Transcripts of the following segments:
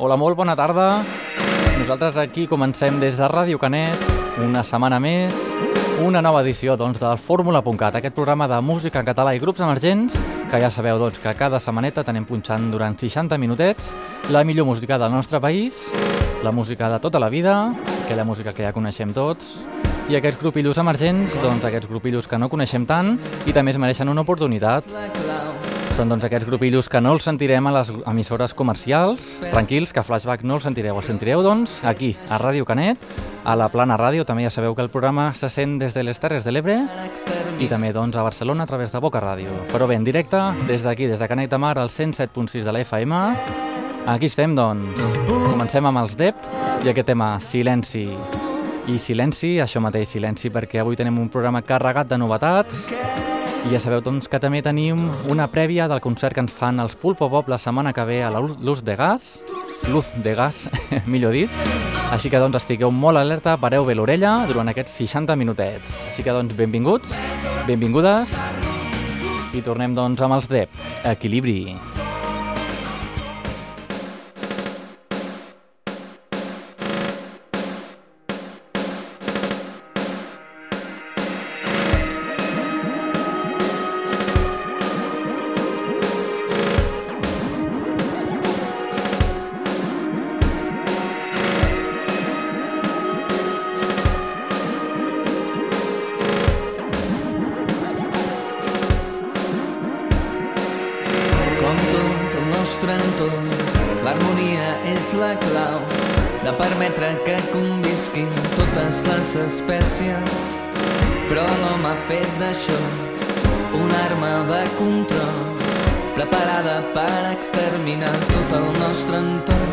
Hola, molt bona tarda. Nosaltres aquí comencem des de Ràdio Canet, una setmana més, una nova edició doncs, del Fórmula.cat, aquest programa de música en català i grups emergents, que ja sabeu doncs, que cada setmaneta tenem punxant durant 60 minutets la millor música del nostre país, la música de tota la vida, aquella música que ja coneixem tots, i aquests grupillos emergents, doncs aquests grupillos que no coneixem tant i també es mereixen una oportunitat. Són doncs aquests grupillos que no els sentirem a les emissores comercials. Tranquils, que Flashback no els sentireu. Els sentireu, doncs, aquí, a Ràdio Canet, a la Plana Ràdio. També ja sabeu que el programa se sent des de les Terres de l'Ebre i també doncs, a Barcelona a través de Boca Ràdio. Però bé, en directe, des d'aquí, des de Canet de Mar, al 107.6 de la FM. Aquí estem, doncs. Comencem amb els DEP i aquest tema, Silenci. I silenci, això mateix, silenci, perquè avui tenim un programa carregat de novetats i ja sabeu doncs, que també tenim una prèvia del concert que ens fan els Pulpo Pop la setmana que ve a la Luz de Gas, Luz de Gas, millor dit. Així que doncs estigueu molt alerta, pareu bé l'orella durant aquests 60 minutets. Així que doncs benvinguts, benvingudes i tornem doncs amb els DEP. Equilibri. Com nostre entorn, l'harmonia és la clau de permetre que convisquin totes les espècies. Però l'home ha fet d'això una arma de control preparada per exterminar tot el nostre entorn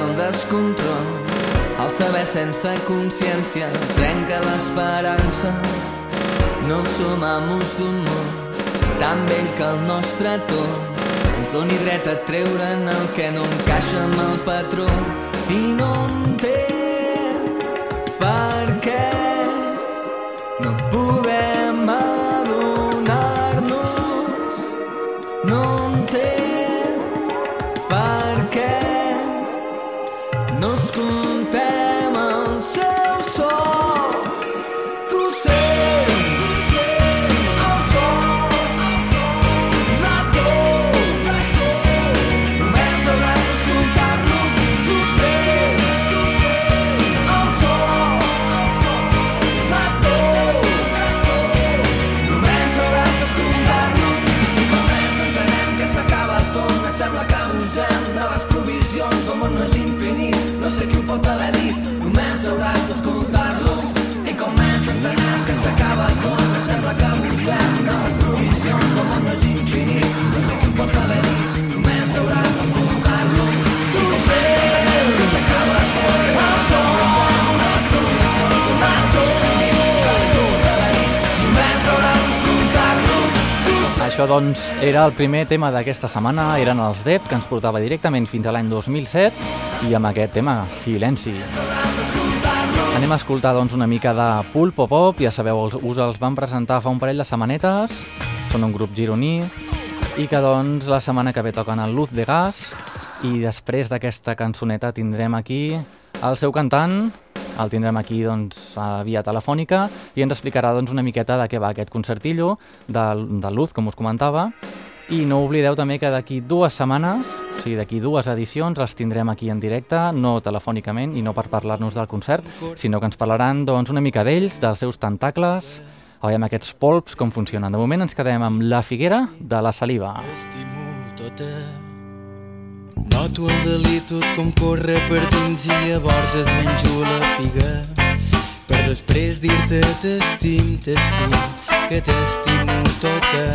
al descontrol. El saber sense consciència trenca l'esperança. No som amos d'un món tan vell que el nostre to ens doni dret a treure'n el que no encaixa amb el patró. I no entenc per què no podem era el primer tema d'aquesta setmana, eren els DEP, que ens portava directament fins a l'any 2007, i amb aquest tema, Silenci. Anem a escoltar, doncs, una mica de Pulpo Pop, ja sabeu, els- us els van presentar fa un parell de setmanetes, són un grup gironí, i que, doncs, la setmana que ve toquen el Luz de Gas, i després d'aquesta cançoneta tindrem aquí el seu cantant, el tindrem aquí doncs, a via telefònica i ens explicarà doncs, una miqueta de què va aquest concertillo de, de Luz, com us comentava. I no oblideu també que d'aquí dues setmanes, o sigui, d'aquí dues edicions, els tindrem aquí en directe, no telefònicament i no per parlar-nos del concert, sinó que ens parlaran doncs, una mica d'ells, dels seus tentacles, Aviam aquests polps com funcionen. De moment ens quedem amb la figuera de la saliva. Estimo tota. Noto el delitus com corre per dins i llavors et menjo la figa. Per després dir-te t'estim, t'estim, que t'estimo tota.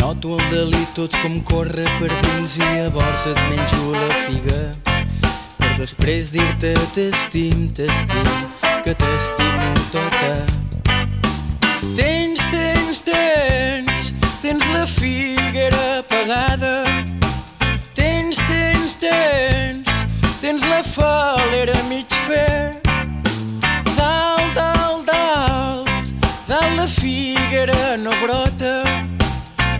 Noto el delitus com corre per dins i llavors et menjo la figa. Per després dir-te t'estim, t'estim, que t'estimo tota. Tens, tens, tens, tens la figuera falera mig fer. Dalt, dalt, dalt, dalt la figuera no brota.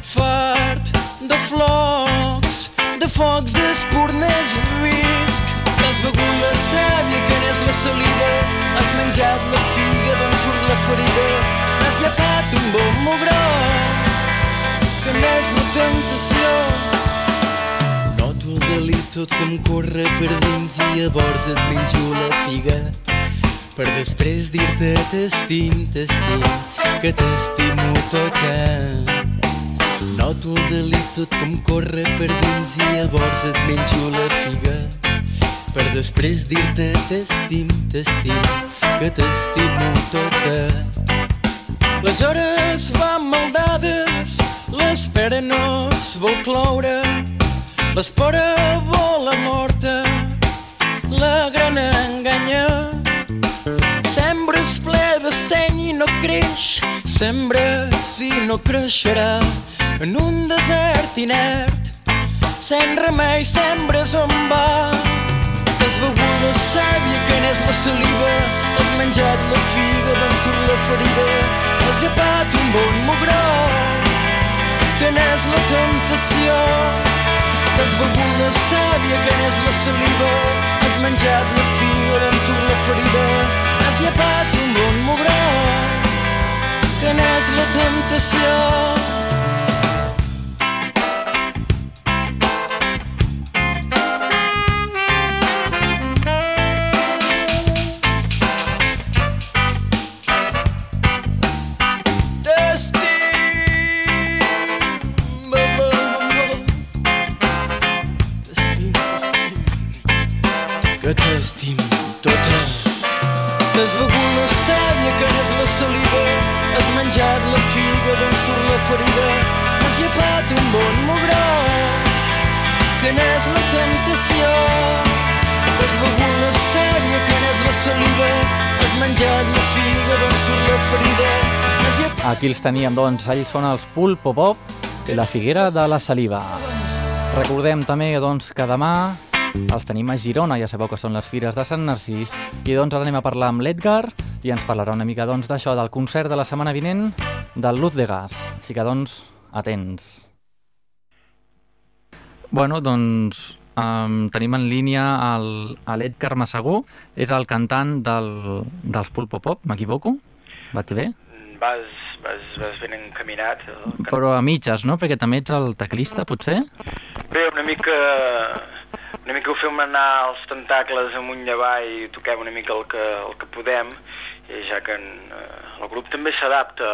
Fart de flocs, de focs d'espurners visc. Has begut la sàvia que n'és la saliva, has menjat la figa d'on surt la ferida, tot com corre per dins i llavors et menjo la figa per després dir-te t'estim, t'estim, que t'estimo tota. Noto el delit tot com corre per dins i llavors et menjo la figa per després dir-te t'estim, t'estim, que t'estimo tota. Les hores van maldades, l'espera no es vol cloure, l'espora vola morta, la gran enganya. Sembres ple de seny i no creix, sembres i no creixerà en un desert inert. Sent remei sembres on va. Has begut la sàvia que n'és la saliva, has menjat la figa d'on surt la ferida, has llepat un bon mugró, que n'és la tentació. T'has begut la sàvia que n'és la saliva, has menjat la figa d'on surt la ferida, has llepat un bon mugró, que n'és la temptació. Aquí els teníem, doncs, ells són els Pulpo Pop, la figuera de la saliva. Recordem també doncs, que demà els tenim a Girona, ja sabeu que són les fires de Sant Narcís, i doncs ara anem a parlar amb l'Edgar i ens parlarà una mica doncs, d'això, del concert de la setmana vinent del Luz de Gas. Així que, doncs, atents. Bueno, doncs, um, tenim en línia l'Edgar Massagú, és el cantant del, dels Pulpo Pop, m'equivoco? Vaig bé? Vas, vas, vas ben encaminat. Can- Però a mitges, no? Perquè també ets el teclista, potser? Bé, una mica, una mica ho fem anar els tentacles amunt i avall i toquem una mica el que, el que podem, i ja que en, eh, el grup també s'adapta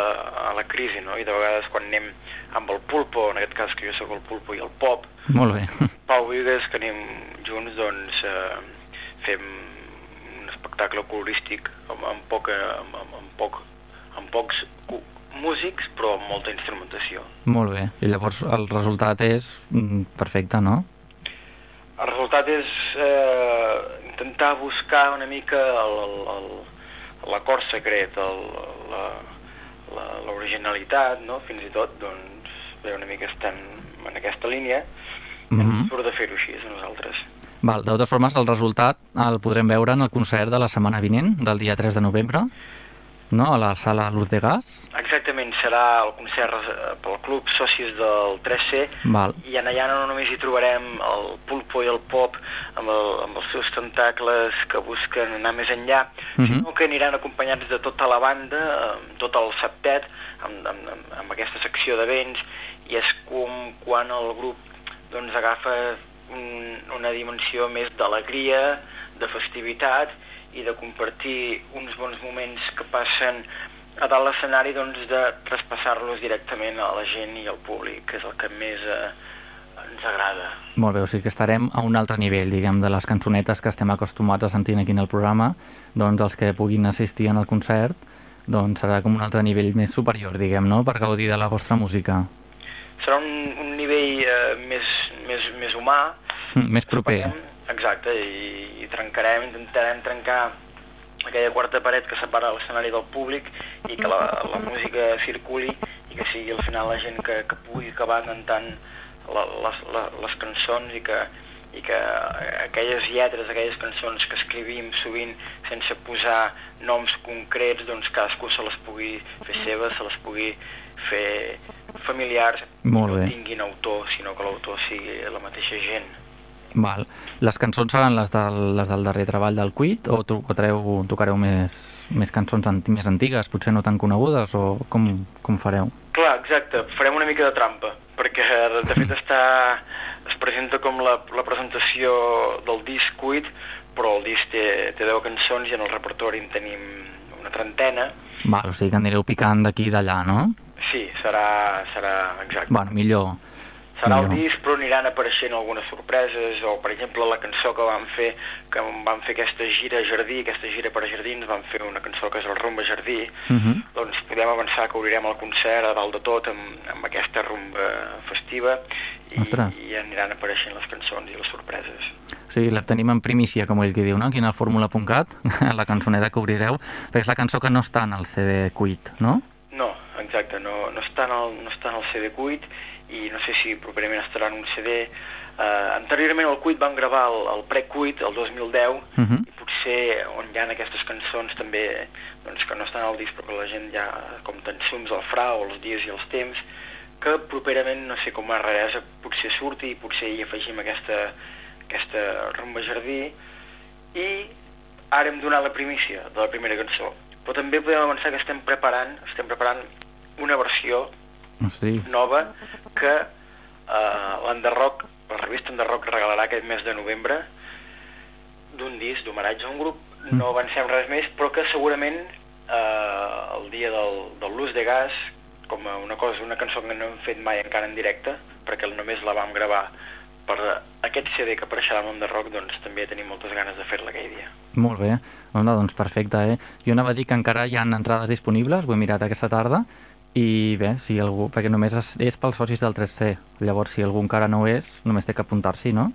a la crisi, no? I de vegades quan anem amb el pulpo, en aquest cas que jo sóc el pulpo i el pop, Molt bé. Pau Vigues, que anem junts, doncs eh, fem un espectacle colorístic amb, amb, poca, amb, amb, poc, amb pocs músics, però amb molta instrumentació. Molt bé. I llavors el resultat és mm, perfecte, no? El resultat és eh, intentar buscar una mica l'acord secret, l'originalitat, no? fins i tot, doncs, bé, una mica estem en aquesta línia, Mm mm -hmm. surt de fer-ho així a nosaltres. Val, de totes formes, el resultat el podrem veure en el concert de la setmana vinent, del dia 3 de novembre, no? a la sala Luz de Gas. Exactament, serà el concert eh, pel club socis del 3C Val. i en allà no només hi trobarem el pulpo i el pop amb, el, amb els seus tentacles que busquen anar més enllà, Mhm. sinó que aniran acompanyats de tota la banda, amb tot el septet, amb, amb, amb, amb aquesta secció de vents, i és com quan el grup doncs, agafa un, una dimensió més d'alegria, de festivitat i de compartir uns bons moments que passen a dalt l'escenari doncs, de traspassar-los directament a la gent i al públic, que és el que més eh, ens agrada. Molt bé, o sigui que estarem a un altre nivell, diguem, de les cançonetes que estem acostumats a sentir aquí en el programa, doncs els que puguin assistir en el concert, doncs serà com un altre nivell més superior, diguem, no?, per gaudir de la vostra música. Serà un, un nivell eh, més, més, més humà, Mm, més proper. Exacte, i, i trencarem, intentarem trencar aquella quarta paret que separa l'escenari del públic i que la, la música circuli i que sigui al final la gent que, que pugui acabar cantant la, les, la, les cançons i que, i que aquelles lletres, aquelles cançons que escrivim sovint sense posar noms concrets, doncs cadascú se les pugui fer seves, se les pugui fer familiars, Molt no bé. tinguin autor, sinó que l'autor sigui la mateixa gent. Val. Les cançons seran les del, les del darrer treball del Quit o tocareu, tocareu més, més cançons anti, més antigues, potser no tan conegudes, o com, com fareu? Clar, exacte, farem una mica de trampa, perquè de, de fet està, es presenta com la, la presentació del disc cuit, però el disc té, té 10 cançons i en el repertori en tenim una trentena. Val, o sigui que anireu picant d'aquí i d'allà, no? Sí, serà, serà exacte. Bueno, millor. Serà el disc, però aniran apareixent algunes sorpreses, o per exemple la cançó que vam fer, que vam fer aquesta gira Jardí, aquesta gira per a Jardins, vam fer una cançó que és el Rumba Jardí, Uh -huh. doncs podem avançar que obrirem el concert a dalt de tot amb, amb aquesta rumba festiva i, Ostres. i aniran apareixent les cançons i les sorpreses. Sigui, la tenim en primícia, com ell que diu, no? Aquí en el fórmula.cat, la cançoneta que obrireu, perquè és la cançó que no està en el CD Quit, no? No, exacte, no, no, està en el, no està en el CD Cuit i no sé si properament estarà en un CD. Uh, anteriorment al Cuit vam gravar el, el pre-Cuit, el 2010, Uh -huh. i potser on hi ha aquestes cançons també doncs, que no estan al disc però que la gent ja com Tensums al Frau, els dies i els temps que properament, no sé com a raresa potser surti i potser hi afegim aquesta, aquesta rumba jardí i ara hem donat la primícia de la primera cançó però també podem avançar que estem preparant estem preparant una versió Hosti, nova que eh, l'Enderrock, la revista Enderrock regalarà aquest mes de novembre d'un disc d'homenatge a un grup, no avancem res més, però que segurament eh, el dia del, del l'ús de gas, com a una cosa, una cançó que no hem fet mai encara en directe, perquè només la vam gravar per aquest CD que apareixerà en Enderrock, doncs també tenim moltes ganes de fer-la aquell dia. molt bé. Onda, doncs perfecte, eh? Jo anava a dir que encara hi ha entrades disponibles, ho he mirat aquesta tarda, i bé, si algú, perquè només és, és pels socis del 3C, llavors si algú encara no és, només té que apuntar-s'hi, no?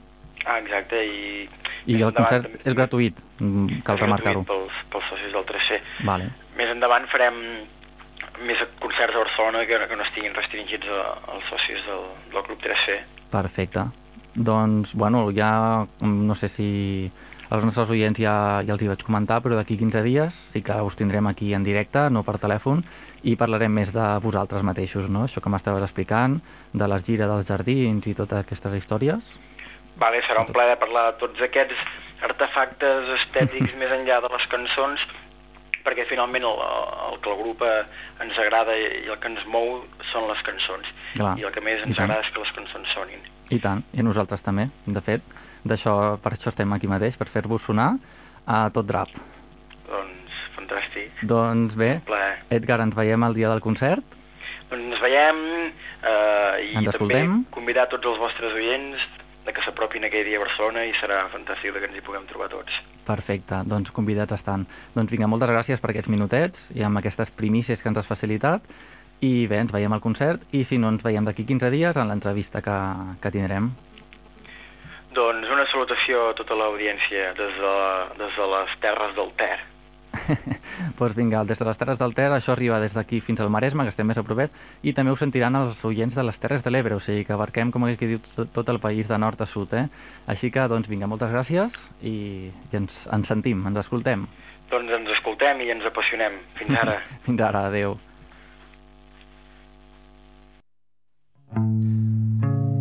Ah, exacte, i... I el concert també- és gratuït, mm, cal remarcar-ho. Pels, pels socis del 3C. Vale. Més endavant farem més concerts a Barcelona que, que no estiguin restringits a- als socis del, del Club 3C. Perfecte. Doncs, bueno, ja mm, no sé si als nostres oients ja, ja els hi vaig comentar, però d'aquí 15 dies sí que us tindrem aquí en directe, no per telèfon, i parlarem més de vosaltres mateixos, no? Això que m'estaves explicant, de les gires dels jardins i totes aquestes històries. Vale, serà un plaer parlar de tots aquests artefactes estètics més enllà de les cançons, perquè finalment el, el que el grup eh, ens agrada i, el que ens mou són les cançons. Clar, I el que més ens agrada és que les cançons sonin. I tant, i a nosaltres també, de fet. D'això, per això estem aquí mateix, per fer-vos sonar a tot drap. Doncs fantàstic, Doncs bé. Edgar, ens veiem el dia del concert. Doncs ens veiem eh, i Ens també escoltem. convidar tots els vostres oients de que s'apropin aquell dia a Barcelona i serà fantàstic que ens hi puguem trobar tots. Perfecte, doncs convidats estan. Doncs vinga, moltes gràcies per aquests minutets i amb aquestes primícies que ens has facilitat. I bé, ens veiem al concert i si no ens veiem d'aquí 15 dies en l'entrevista que, que tindrem. Doncs una salutació a tota l'audiència des, de, des de les terres del Ter. doncs vinga, des de les Terres del Ter, això arriba des d'aquí fins al Maresme, que estem més a propet, i també ho sentiran els oients de les Terres de l'Ebre, o sigui que abarquem, com aquí diu, tot, tot el país de nord a sud, eh? Així que, doncs vinga, moltes gràcies i, i ens, ens sentim, ens escoltem. Doncs ens escoltem i ens apassionem. Fins ara. Fins ara, adeu.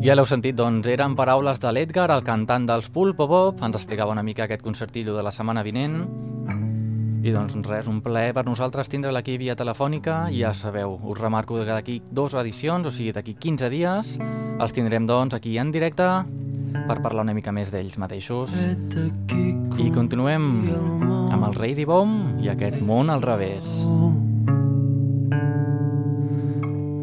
Ja l'heu sentit, doncs eren paraules de l'Edgar, el cantant dels Pulpo Bob, ens explicava una mica aquest concertillo de la setmana vinent. I doncs res, un plaer per nosaltres tindre aquí via telefònica, ja sabeu, us remarco que d'aquí dues edicions, o sigui d'aquí 15 dies, els tindrem doncs aquí en directe per parlar una mica més d'ells mateixos. I continuem amb el rei d'Ibom i aquest món al revés.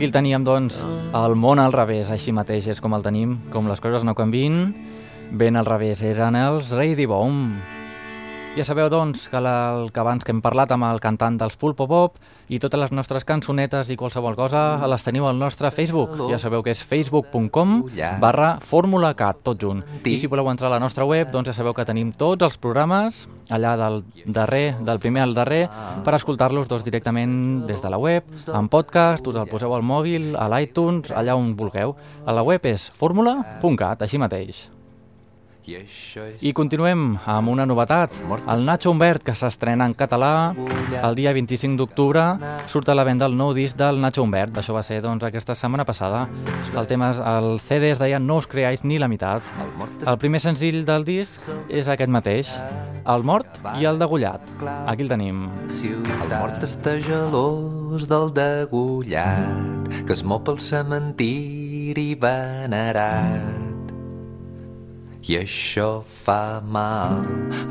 Aquí el teníem, doncs, el món al revés, així mateix és com el tenim, com les coses no canvin, ben al revés, eren els Ready Bomb. Ja sabeu, doncs, que la, el que abans que hem parlat amb el cantant dels Pulpo Pop i totes les nostres cançonetes i qualsevol cosa les teniu al nostre Facebook. Ja sabeu que és facebook.com barra formulacat, tot junt. I si voleu entrar a la nostra web, doncs ja sabeu que tenim tots els programes allà del darrer, del primer al darrer, per escoltar-los doncs, directament des de la web, en podcast, us el poseu al mòbil, a l'iTunes, allà on vulgueu. A la web és fórmula.cat, així mateix. I continuem amb una novetat. El Nacho Humbert, que s'estrena en català el dia 25 d'octubre, surt a la venda el nou disc del Nacho Humbert. Això va ser doncs, aquesta setmana passada. El tema, és- el CD es deia No us creáis ni la meitat. El primer senzill del disc és aquest mateix, El mort i el degullat. Aquí el tenim. El mort està gelós del degullat que es mou pel cementiri venerat. I això fa mal.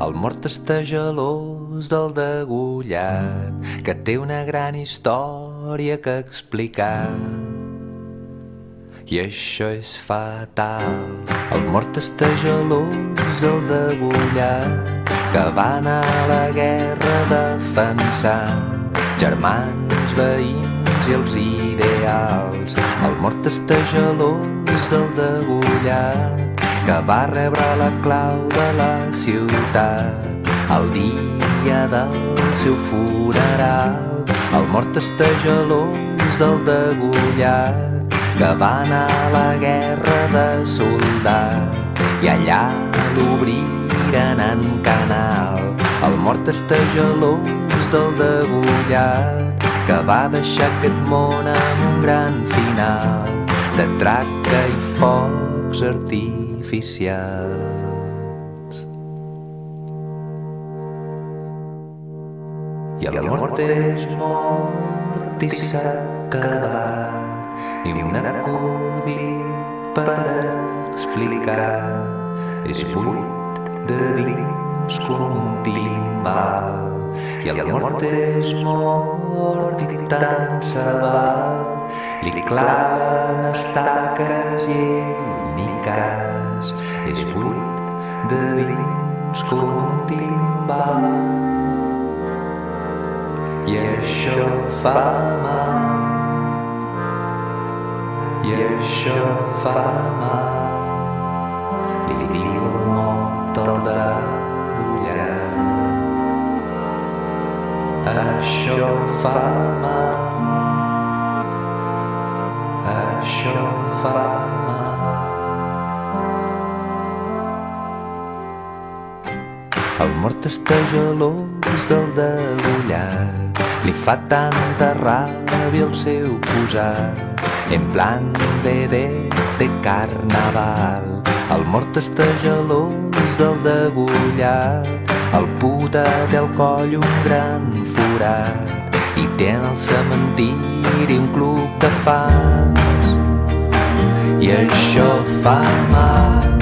El mort està gelós del degullat que té una gran història que explicar. I això és fatal. El mort està gelós del degullat que va anar a la guerra defensant germans, veïns i els ideals. El mort està gelós del degullat que va rebre la clau de la ciutat el dia del seu funeral. El mort està gelós del degullat que va anar a la guerra de soldat i allà l'obriren en canal. El mort està gelós del degullat que va deixar aquest món amb un gran final de traca i focs artificials. I el mort és mort i s'ha acabat i un acudit per explicar és buit de dins com un timbal i el mort és mort i tant se. Li claven estaques i ell ni cas és buit de dins com un timbal. I això fa mal i això fa mal. Li diu el mort al degollat. Això fa mal. Això fa mal. El mort està gelós del degollat. Li fa tanta ràbia el seu posat en plan de, de, de carnaval. El mort està gelós del degollat, el puta té al coll un gran forat i té en el cementiri un club de fans. I això fa mal,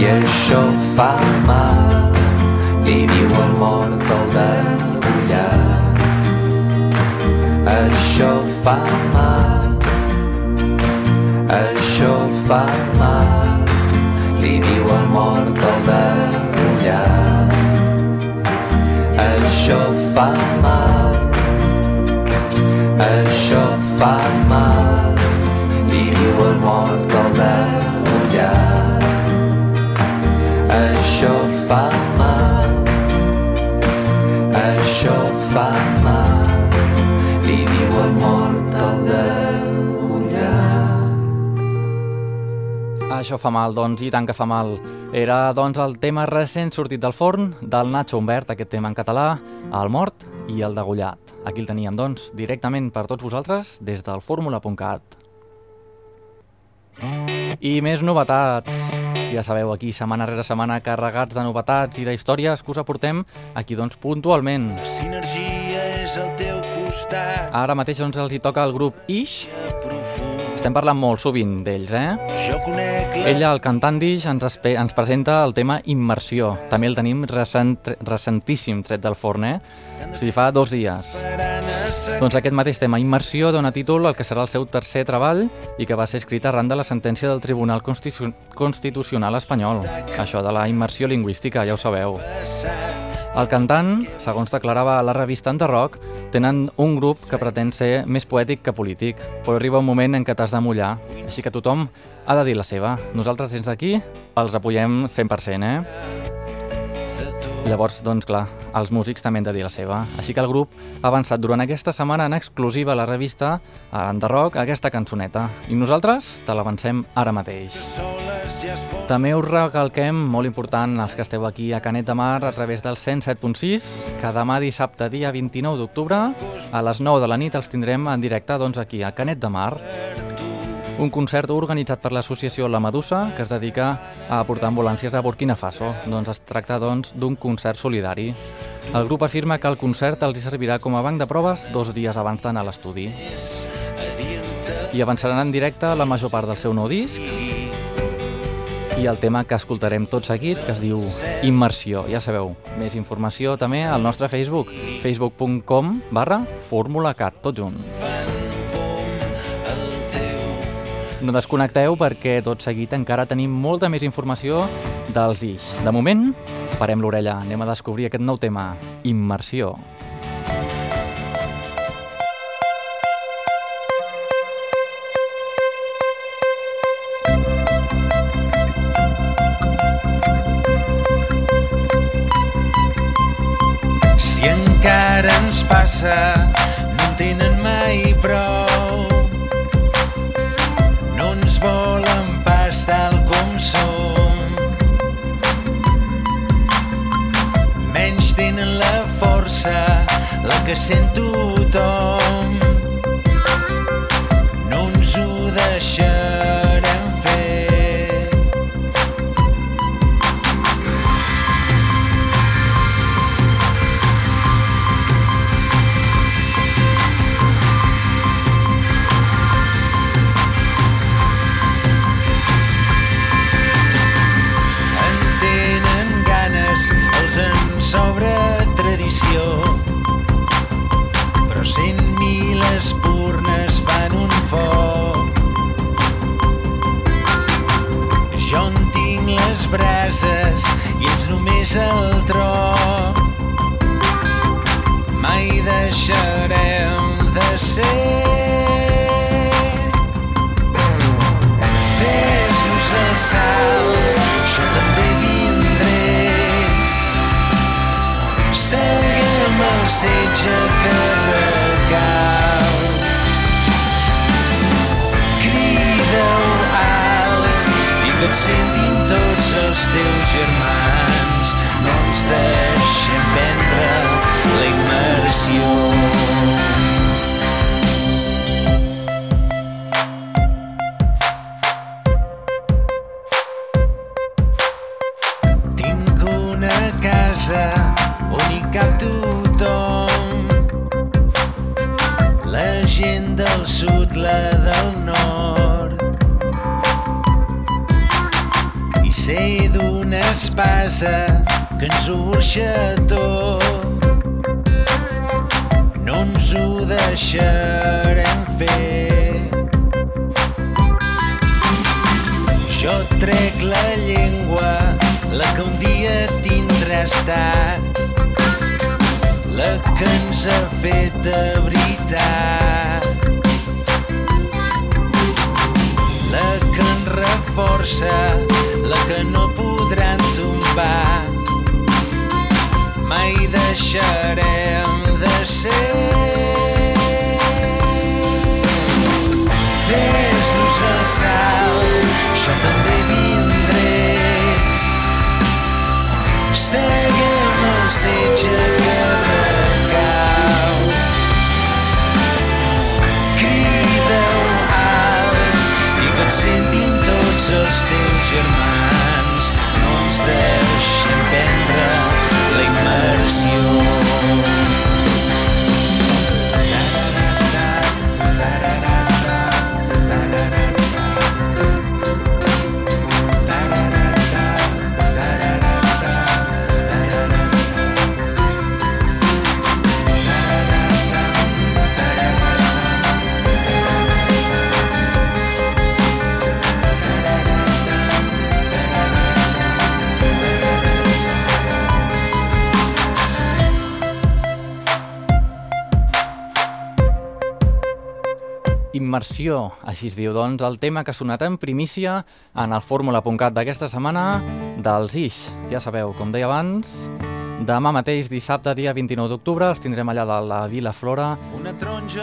i això fa mal, li diu el mort al degollat. Això fa mal, això fa mal, li diu el mort al degollat. Això fa mal, això fa mal, li diu el mort al degollat. Això fa mal, doncs, i tant que fa mal. Era, doncs, el tema recent sortit del forn del Nacho Humbert, aquest tema en català, el mort i el degollat. Aquí el teníem, doncs, directament per tots vosaltres des del fórmula.cat. I més novetats. Ja sabeu, aquí setmana rere setmana carregats de novetats i d'històries que us aportem aquí, doncs, puntualment. La sinergia és al teu costat, Ara mateix doncs, els hi toca el grup Ish. Estem parlant molt sovint d'ells, eh? Ella, el cantant d'Ix, ens, ens presenta el tema Immersió. També el tenim recent, recentíssim tret del forn, eh? Sigui, fa dos dies. Doncs aquest mateix tema, Immersió, dona títol al que serà el seu tercer treball i que va ser escrit arran de la sentència del Tribunal Constitu Constitucional espanyol. Això de la immersió lingüística, ja ho sabeu. El cantant, segons declarava la revista Enderrock, tenen un grup que pretén ser més poètic que polític, però arriba un moment en què t'has de mullar, així que tothom ha de dir la seva. Nosaltres des d'aquí els apoyem 100%, eh? Llavors, doncs clar, els músics també han de dir la seva. Així que el grup ha avançat durant aquesta setmana en exclusiva a la revista a l'Enderrock aquesta cançoneta. I nosaltres te l'avancem ara mateix. També us recalquem, molt important, els que esteu aquí a Canet de Mar a través del 107.6, que demà dissabte, dia 29 d'octubre, a les 9 de la nit els tindrem en directe doncs, aquí a Canet de Mar. Un concert organitzat per l'associació La Medusa, que es dedica a portar ambulàncies a Burkina Faso. Doncs es tracta doncs, d'un concert solidari. El grup afirma que el concert els servirà com a banc de proves dos dies abans d'anar a l'estudi. I avançaran en directe la major part del seu nou disc, i el tema que escoltarem tot seguit, que es diu Immersió. Ja sabeu, més informació també al nostre Facebook, facebook.com barra formulacat, tot junt. No desconnecteu perquè tot seguit encara tenim molta més informació dels Ix. De moment, parem l'orella, anem a descobrir aquest nou tema, Immersió. Si encara ens passa, no en tenen mai prou. Força, la que sent tothom. No ens ho deixarem immersió. Però cent mil espurnes fan un foc. Jo en tinc les brases i ells només el tro. Et sentin tots els teus germans. No ens deixem Immersió, així es diu, doncs, el tema que ha sonat en primícia en el fórmula.cat d'aquesta setmana dels Ix. Ja sabeu, com deia abans, demà mateix, dissabte, dia 29 d'octubre, els tindrem allà de la Vila Flora,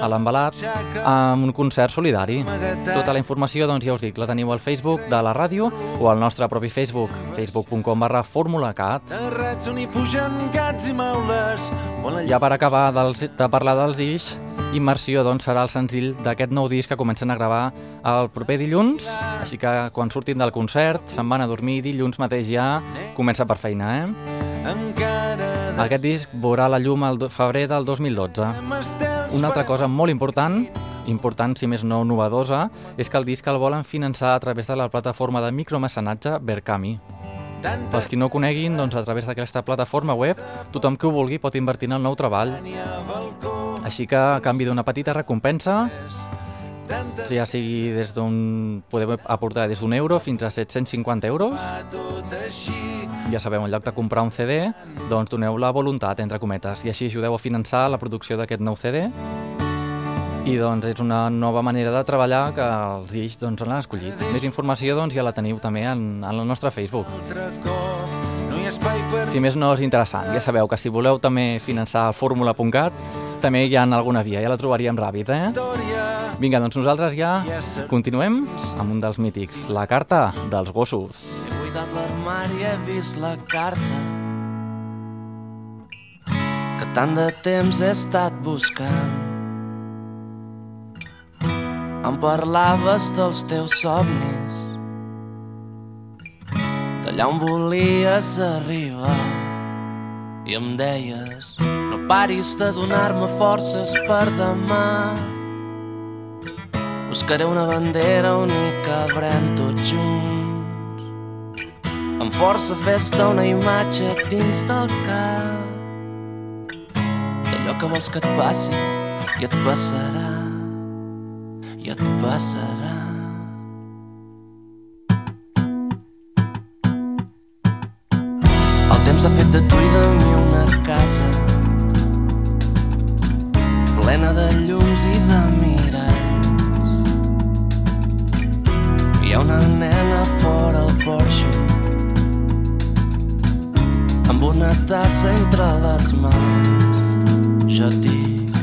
a l'embalat, amb un concert solidari. Tota la informació, doncs ja us dic, la teniu al Facebook de la ràdio o al nostre propi Facebook, facebook.com barra formulacat. Ja per acabar dels, de parlar dels Ix, Immersió doncs, serà el senzill d'aquest nou disc que comencen a gravar el proper dilluns, així que quan surtin del concert se'n van a dormir dilluns mateix ja comença per feina, eh? Aquest disc veurà la llum al febrer del 2012. d'estels Una altra cosa molt important, important si més no novedosa, és que el disc el volen finançar a través de la plataforma de micromecenatge tantes Pels qui no ho coneguin, doncs a través d'aquesta plataforma web, tothom que ho vulgui pot invertir en el nou treball. Així que, a canvi d'una petita recompensa, ja sigui des d'un... podeu aportar des d'un euro fins a 750 euros, ja sabeu, en lloc de comprar un CD, doncs doneu la voluntat, entre cometes, i així ajudeu a finançar la producció d'aquest nou CD. I doncs és una nova manera de treballar que els Ix doncs, l'han escollit. Més informació doncs, ja la teniu també en, en el nostre Facebook. Si més no és interessant, ja sabeu que si voleu també finançar fórmula.cat, també hi ha alguna via, ja la trobaríem ràpid, eh? Vinga, doncs nosaltres ja continuem amb un dels mítics, la carta dels gossos. Buidat l'armari, he vist la carta que tant de temps he estat buscant. Em parlaves dels teus somnis, d'allà on volies arribar. I em deies, no paris de donar-me forces per demà. Buscaré una bandera on hi cabrem tots junts amb força festa una imatge dins del cap. D'allò que vols que et passi i et passarà i et passarà. El temps ha fet de tu i de mi una casa plena de llums i de miralls. Hi ha una nena fora al porxo amb una tassa entre les mans. Jo et dic,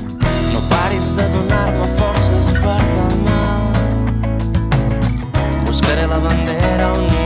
no paris de donar-me forces per demà. Buscaré la bandera on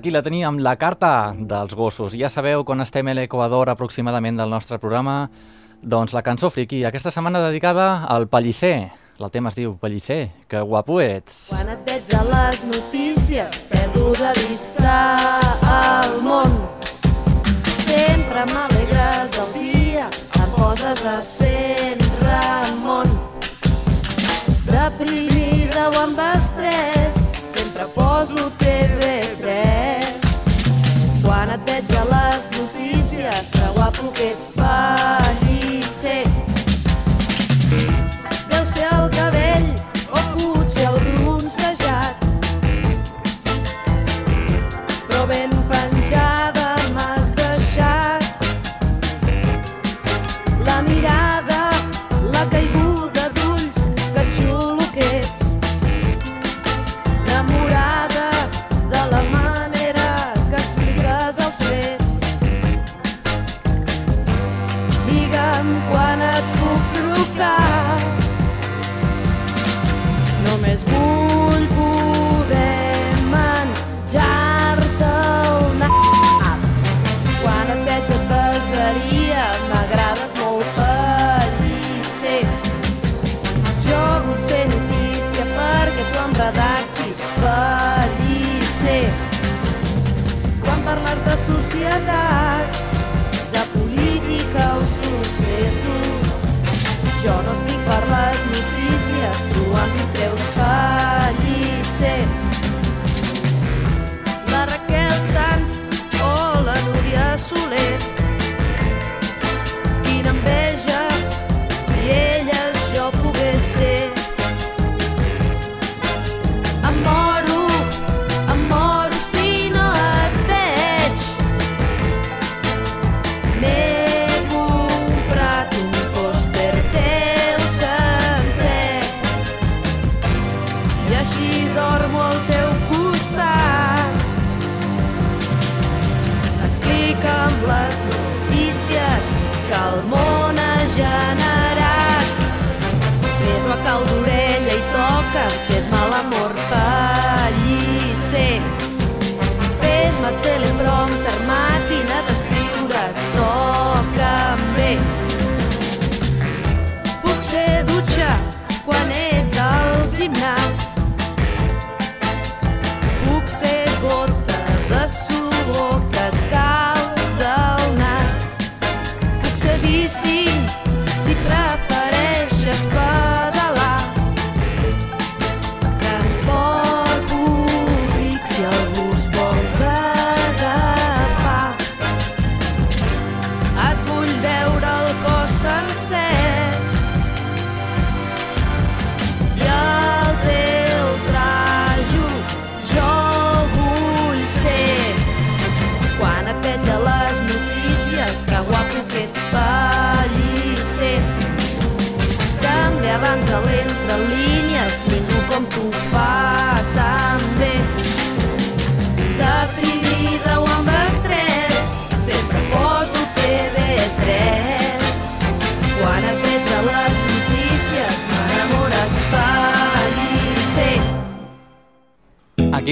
Aquí la teníem, la carta dels gossos. Ja sabeu, quan estem a l'Equador aproximadament del nostre programa, doncs la cançó friki, aquesta setmana dedicada al Pellicer. El tema es diu Pellicer, que guapo ets. Quan et veig a les notícies, perdo de vista al món. Sempre m'alegres el dia, em poses a ser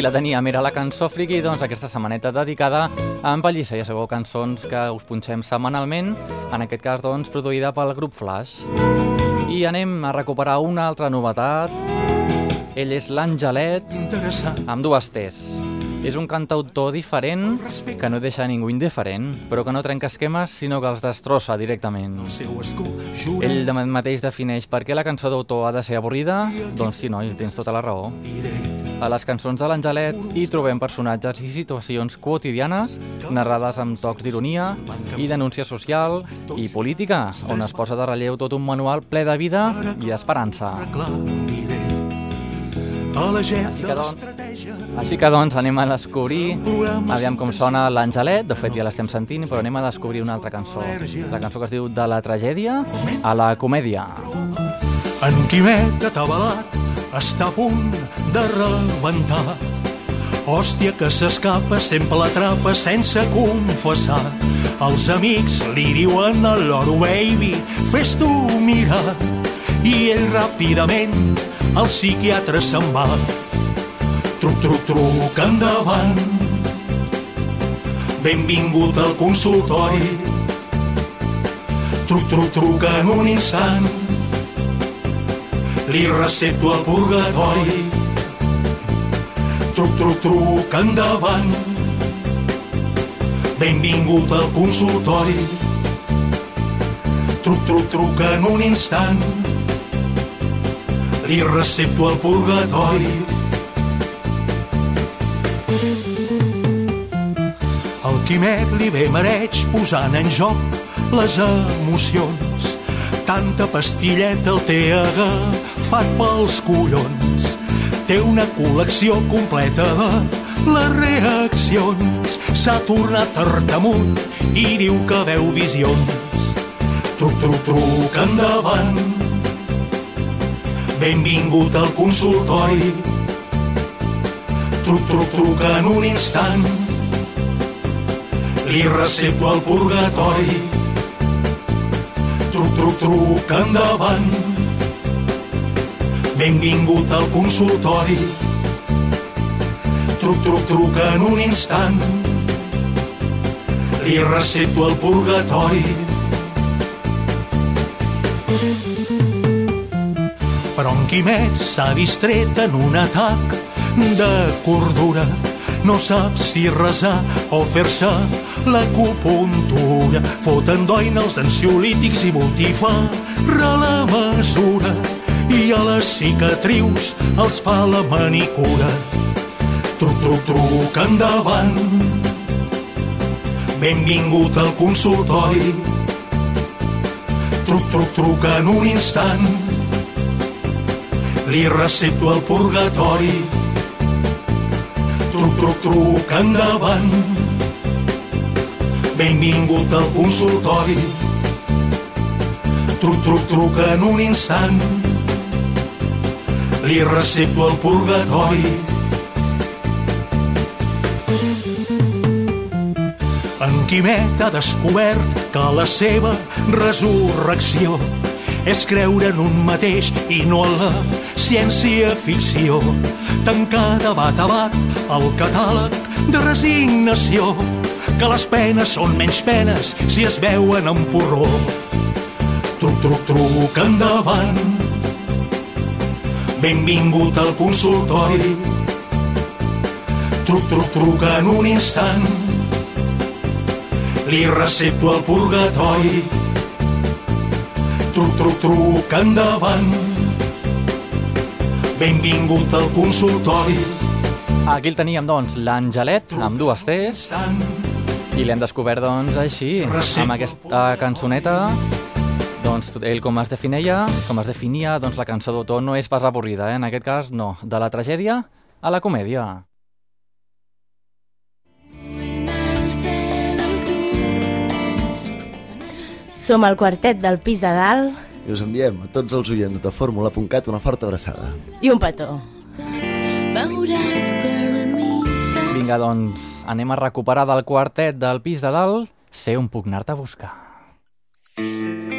la teníem, era la cançó friki, doncs aquesta setmaneta dedicada a en Pellisser. Ja sabeu, cançons que us punxem setmanalment, en aquest cas, doncs, produïda pel grup Flash. I anem a recuperar una altra novetat. Ell és l'Angelet, amb dues T's. És un cantautor diferent que no deixa ningú indiferent, però que no trenca esquemes, sinó que els destrossa directament. Ell de mateix defineix per què la cançó d'autor ha de ser avorrida? Doncs sí, noi, tens tota la raó. A les cançons de l'Angelet hi trobem personatges i situacions quotidianes narrades amb tocs d'ironia i denúncia social i política, on es posa de relleu tot un manual ple de vida i esperança. reclamiré. A la gent Així que, doncs, Així que doncs anem a descobrir, aviam com sona l'Angelet, de fet ja l'estem sentint, però anem a descobrir una altra cançó. La cançó que es diu De la tragèdia a la comèdia. En Quimet atabalat està a punt de rebentar. Hòstia que s'escapa, sempre l'atrapa sense confessar. Els amics li diuen a l'oro baby, fes-t'ho mirar. I ell ràpidament al psiquiatre se'n va. Truc, truc, truc, endavant. Benvingut al consultori. Truc, truc, truc en un instant li recepto el purgatori. Truc, truc, truc, endavant. Benvingut al consultori. Truc, truc, truc, en un instant. Li recepto el purgatori. El Quimet li ve mareig posant en joc les emocions. Tanta pastilleta el té agafat pels collons. Té una col·lecció completa de les reaccions. S'ha tornat tartamut i diu que veu visions. Truc, truc, truc, endavant. Benvingut al consultori. Truc, truc, truc, en un instant. Li recepto el purgatori. Truc, truc, truc, endavant. Benvingut al consultori. Truc, truc, truc, en un instant. Li recepto el purgatori. Per però en Quimet s'ha distret en un atac de cordura. No sap si resar o fer-se l'acupuntura. Foten doina els ansiolítics i multifà la mesura i a les cicatrius els fa la manicura. Truc, truc, truc, endavant. Benvingut al consultori. Truc, truc, truc, en un instant. Li recepto el purgatori. Truc, truc, truc, endavant. Benvingut al consultori. Truc, truc, truc, en un instant. Li recepto el purgatori. En Quimet ha descobert que la seva resurrecció és creure en un mateix i no en la ciència-ficció. Tancar de bat a bat el catàleg de resignació, que les penes són menys penes si es veuen en porró. Truc, truc, truc, endavant. Benvingut al consultori. Truc, truc, truc, en un instant. Li recepto el purgatori. Truc, truc, truc, endavant. Benvingut al consultori. Aquí el teníem, doncs, l'Angelet, amb dues T's, i l'hem descobert, doncs, així, amb aquesta cançoneta. Doncs ell com es definia, com es definia, doncs la cançó d'autor no és pas avorrida, eh? en aquest cas no, de la tragèdia a la comèdia. Som el quartet del pis de dalt I us enviem a tots els oients de Fórmula.cat una forta abraçada. i un petó. Vinga, doncs, anem a recuperar del quartet del pis de dalt Sé on puc anar-te a buscar. esprement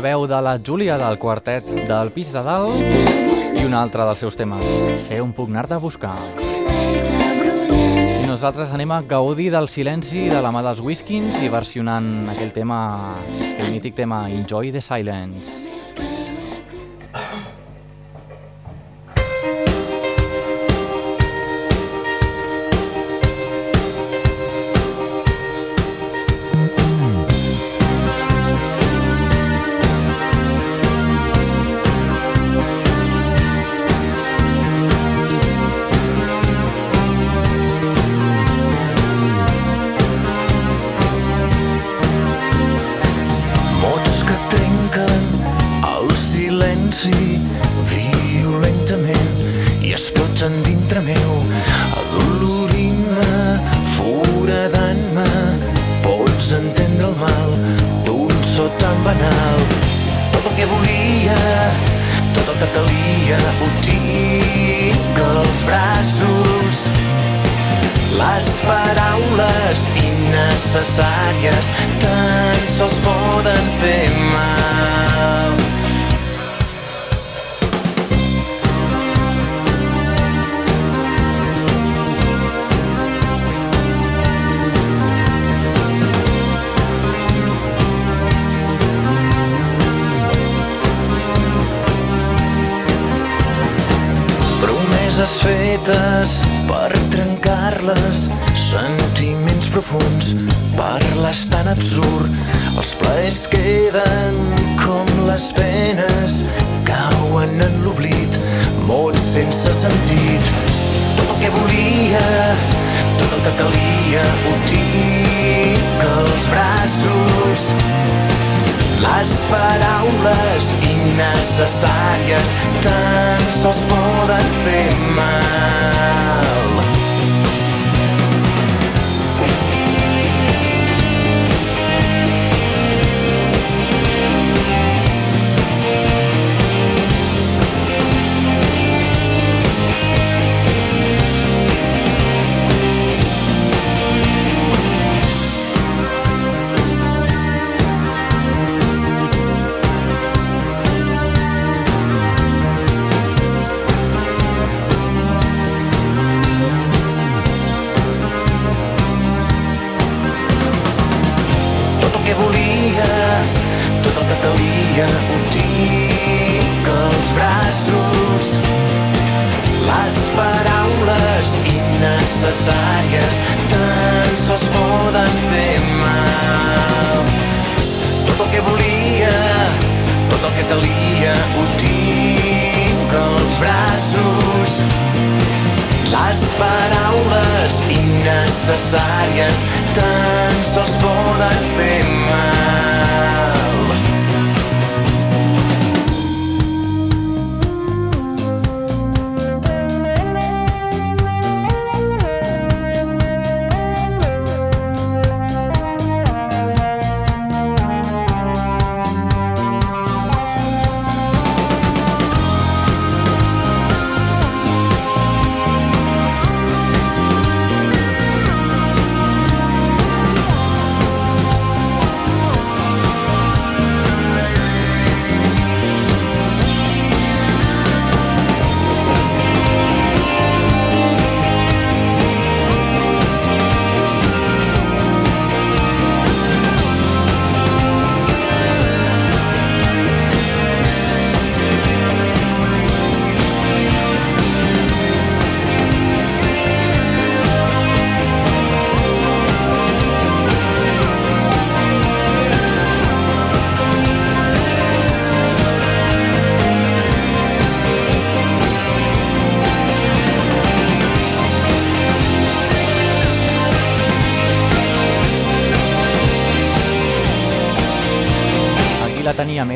la veu de la Júlia del quartet del pis de dalt i un altre dels seus temes, Sé on puc anar-te a buscar. I nosaltres anem a gaudir del silenci de la mà dels Whiskins i versionant aquell tema, aquell mític tema Enjoy the Silence. Promeses fetes per trencar-les, sentiments profuns, parles tan absurd. Els plaers queden com les penes, cauen en l'oblit, mots sense sentit. Tot el que volia, tot el que calia, ho tinc als braços. Les paraules innecessàries tan sols poden fer mal. Calia, tinc als braços. Les paraules innecessàries tan sols poden fer mal. Tot el que volia, tot el que calia, ho tinc als braços. Les paraules innecessàries tan sols poden fer mal.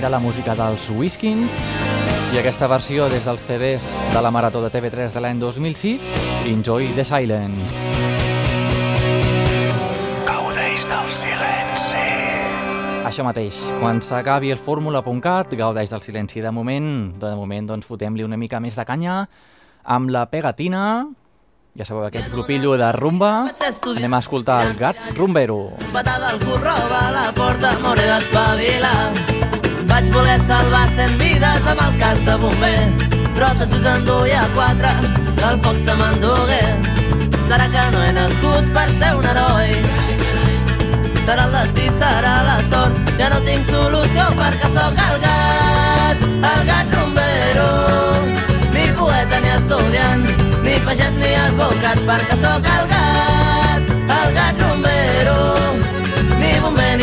Era la música dels Whiskins i aquesta versió des dels CDs de la Marató de TV3 de l'any 2006, Enjoy the Silence. Gaudeix del silenci. Això mateix, quan s'acabi el fórmula.cat, gaudeix del silenci. De moment, de moment doncs fotem-li una mica més de canya amb la pegatina, ja sabeu, aquest grupillo de rumba. Anem a escoltar el gat rumbero. Patada al cul, roba a la porta, m'hauré d'espavilar. Vaig voler salvar cent vides amb el cas de bomber, però tots us enduia quatre, que el foc se m'endugué. Serà que no he nascut per ser un heroi, serà el destí, serà la sort. Ja no tinc solució perquè sóc el gat, el gat rumbero. Ni poeta ni estudiant, ni pagès ni advocat perquè sóc el gat, el gat rumbero.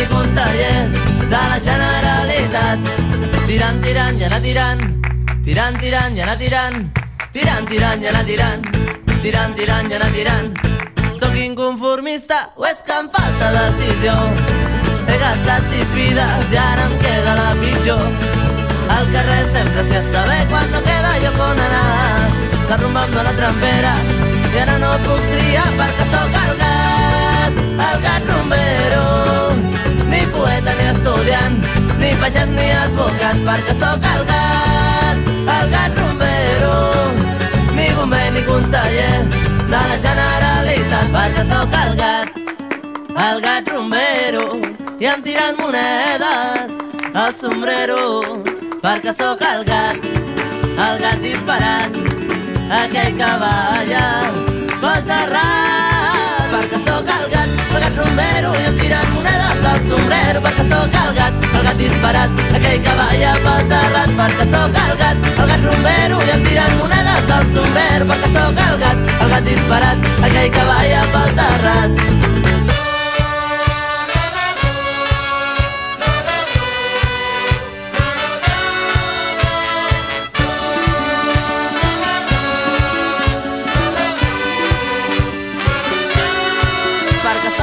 Ni conseller de la Generalitat. Tirant, tirant i anar tirant, tirant, tirant i anar tirant, tirant, tirant i anar tirant, tirant, tirant i anar tirant. Sóc inconformista o és que em falta decisió? He gastat sis vides i ara em queda la pitjor. Al carrer sempre s'hi està bé quan no queda lloc on anar. La rumba em dóna trempera i ara no puc triar perquè sóc el gat, el gat rumbero. Ni estudiant, ni pagès ni advocat perquè sóc el gat, el rumbero. Ni bomber ni conseller de la Generalitat perquè sóc el gat, el gat rumbero i em al sombrero perquè sóc el gat, el gat disparat aquell que balla pel terrat perquè sóc gat rumbero i em tiren monedes al sombrero perquè sóc el gat, el gat disparat aquell que balla pel terrat perquè sóc el gat, el gat rumbero i em tiren monedes al sombrero perquè sóc el gat, el gat disparat aquell que balla pel terrat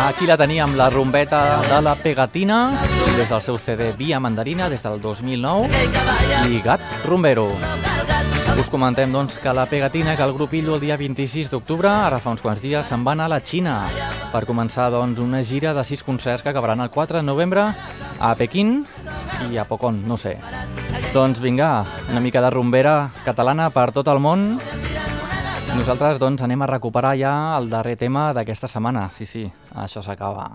Aquí la teníem, la rumbeta de la Pegatina, des del seu CD Via Mandarina, des del 2009, aquell que balla i Gat gat, Us comentem doncs, que la Pegatina, que el grup Illo el dia 26 d'octubre, ara fa uns quants dies, se'n va anar a la Xina per començar doncs, una gira de sis concerts que acabaran el 4 de novembre a Pequín i a Pocón, no sé. Doncs vinga, una mica de rumbera catalana per tot el món. Nosaltres doncs, anem a recuperar ja el darrer tema d'aquesta setmana. Sí, sí, això s'acaba.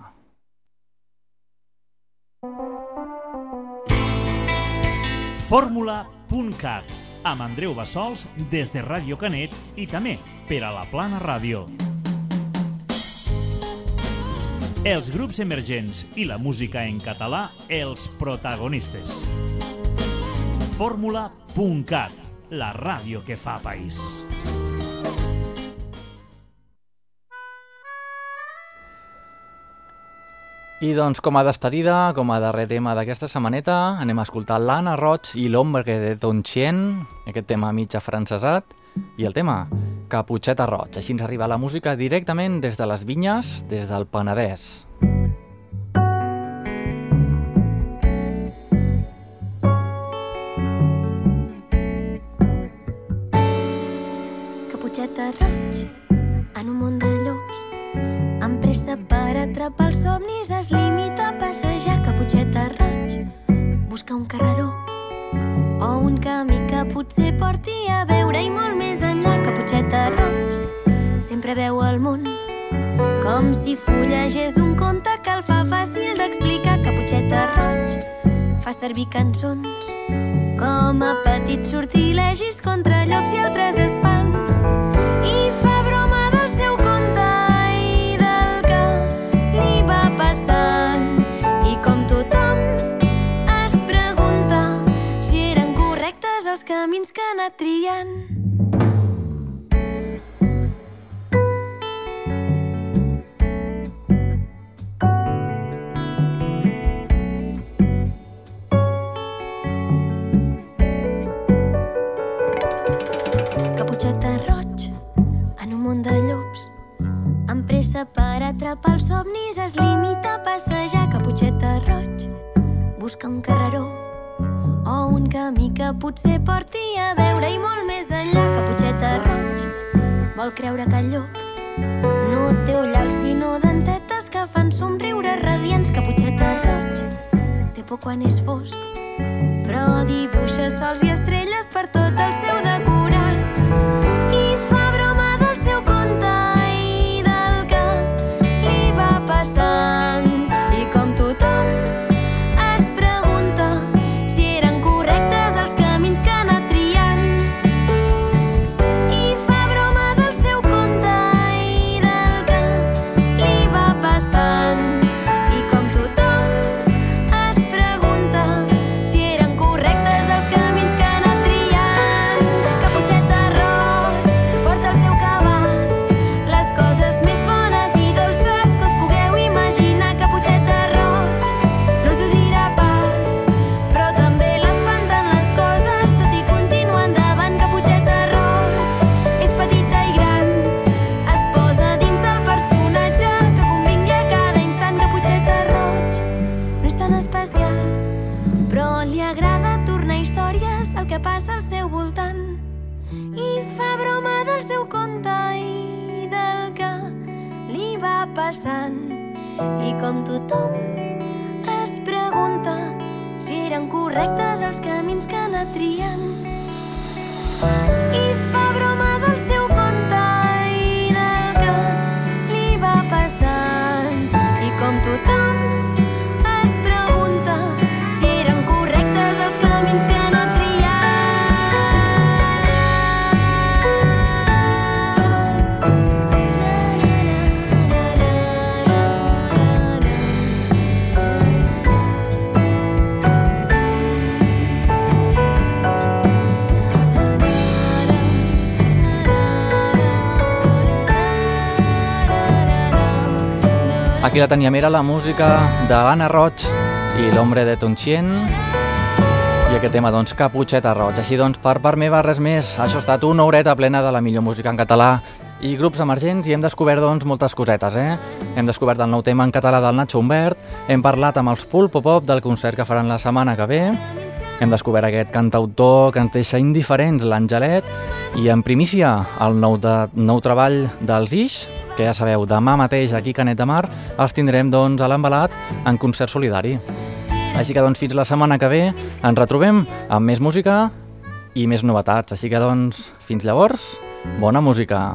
Fórmula.cat amb Andreu Bassols des de Ràdio Canet i també per a la Plana Ràdio. Els grups emergents i la música en català, els protagonistes. Fórmula.cat, la ràdio que fa país. I doncs, com a despedida, com a darrer tema d'aquesta setmaneta, anem a escoltar l'Anna Roig i l'Ombre de Don Chien, aquest tema mig afrancesat, i el tema Caputxeta Roig. Així ens arriba la música directament des de les vinyes, des del Penedès. Caputxeta roig, en un món de llops, amb pressa per atrapar els somnis es limita a passejar. Caputxeta roig, busca un carreró o un camí que potser porti a veure i molt més enllà. Caputxeta roig, sempre veu el món com si fullegés un conte que el fa fàcil d'explicar. Caputxeta roig, fa servir cançons com a petits sortilegis contra llops i altres espants. Triant. Caputxeta roig, en un món de llops, amb pressa per atrapar els somnis es limita a passejar. Caputxeta roig, busca un carreró o un camí que potser porti a veure i molt més enllà. Caputxeta roig, vol creure que el llop no té ullals sinó dentetes que fan somriure radiants. Caputxeta roig, té por quan és fosc, però dibuixa sols i estrelles per tot el seu decorat. Aquí la teníem, era la música d'Anna Roig i l'Hombre de Tonchien i aquest tema, doncs, Caputxeta Roig. Així, doncs, per part meva, res més. Això ha estat una horeta plena de la millor música en català i grups emergents i hem descobert, doncs, moltes cosetes, eh? Hem descobert el nou tema en català del Nacho Humbert, hem parlat amb els Pulpo Pop del concert que faran la setmana que ve, hem descobert aquest cantautor que ens deixa indiferents, l'Angelet, i en primícia el nou, de, nou treball dels Ix, que ja sabeu, demà mateix aquí a Canet de Mar els tindrem doncs, a l'embalat en concert solidari. Així que doncs, fins la setmana que ve ens retrobem amb més música i més novetats. Així que doncs, fins llavors, bona música.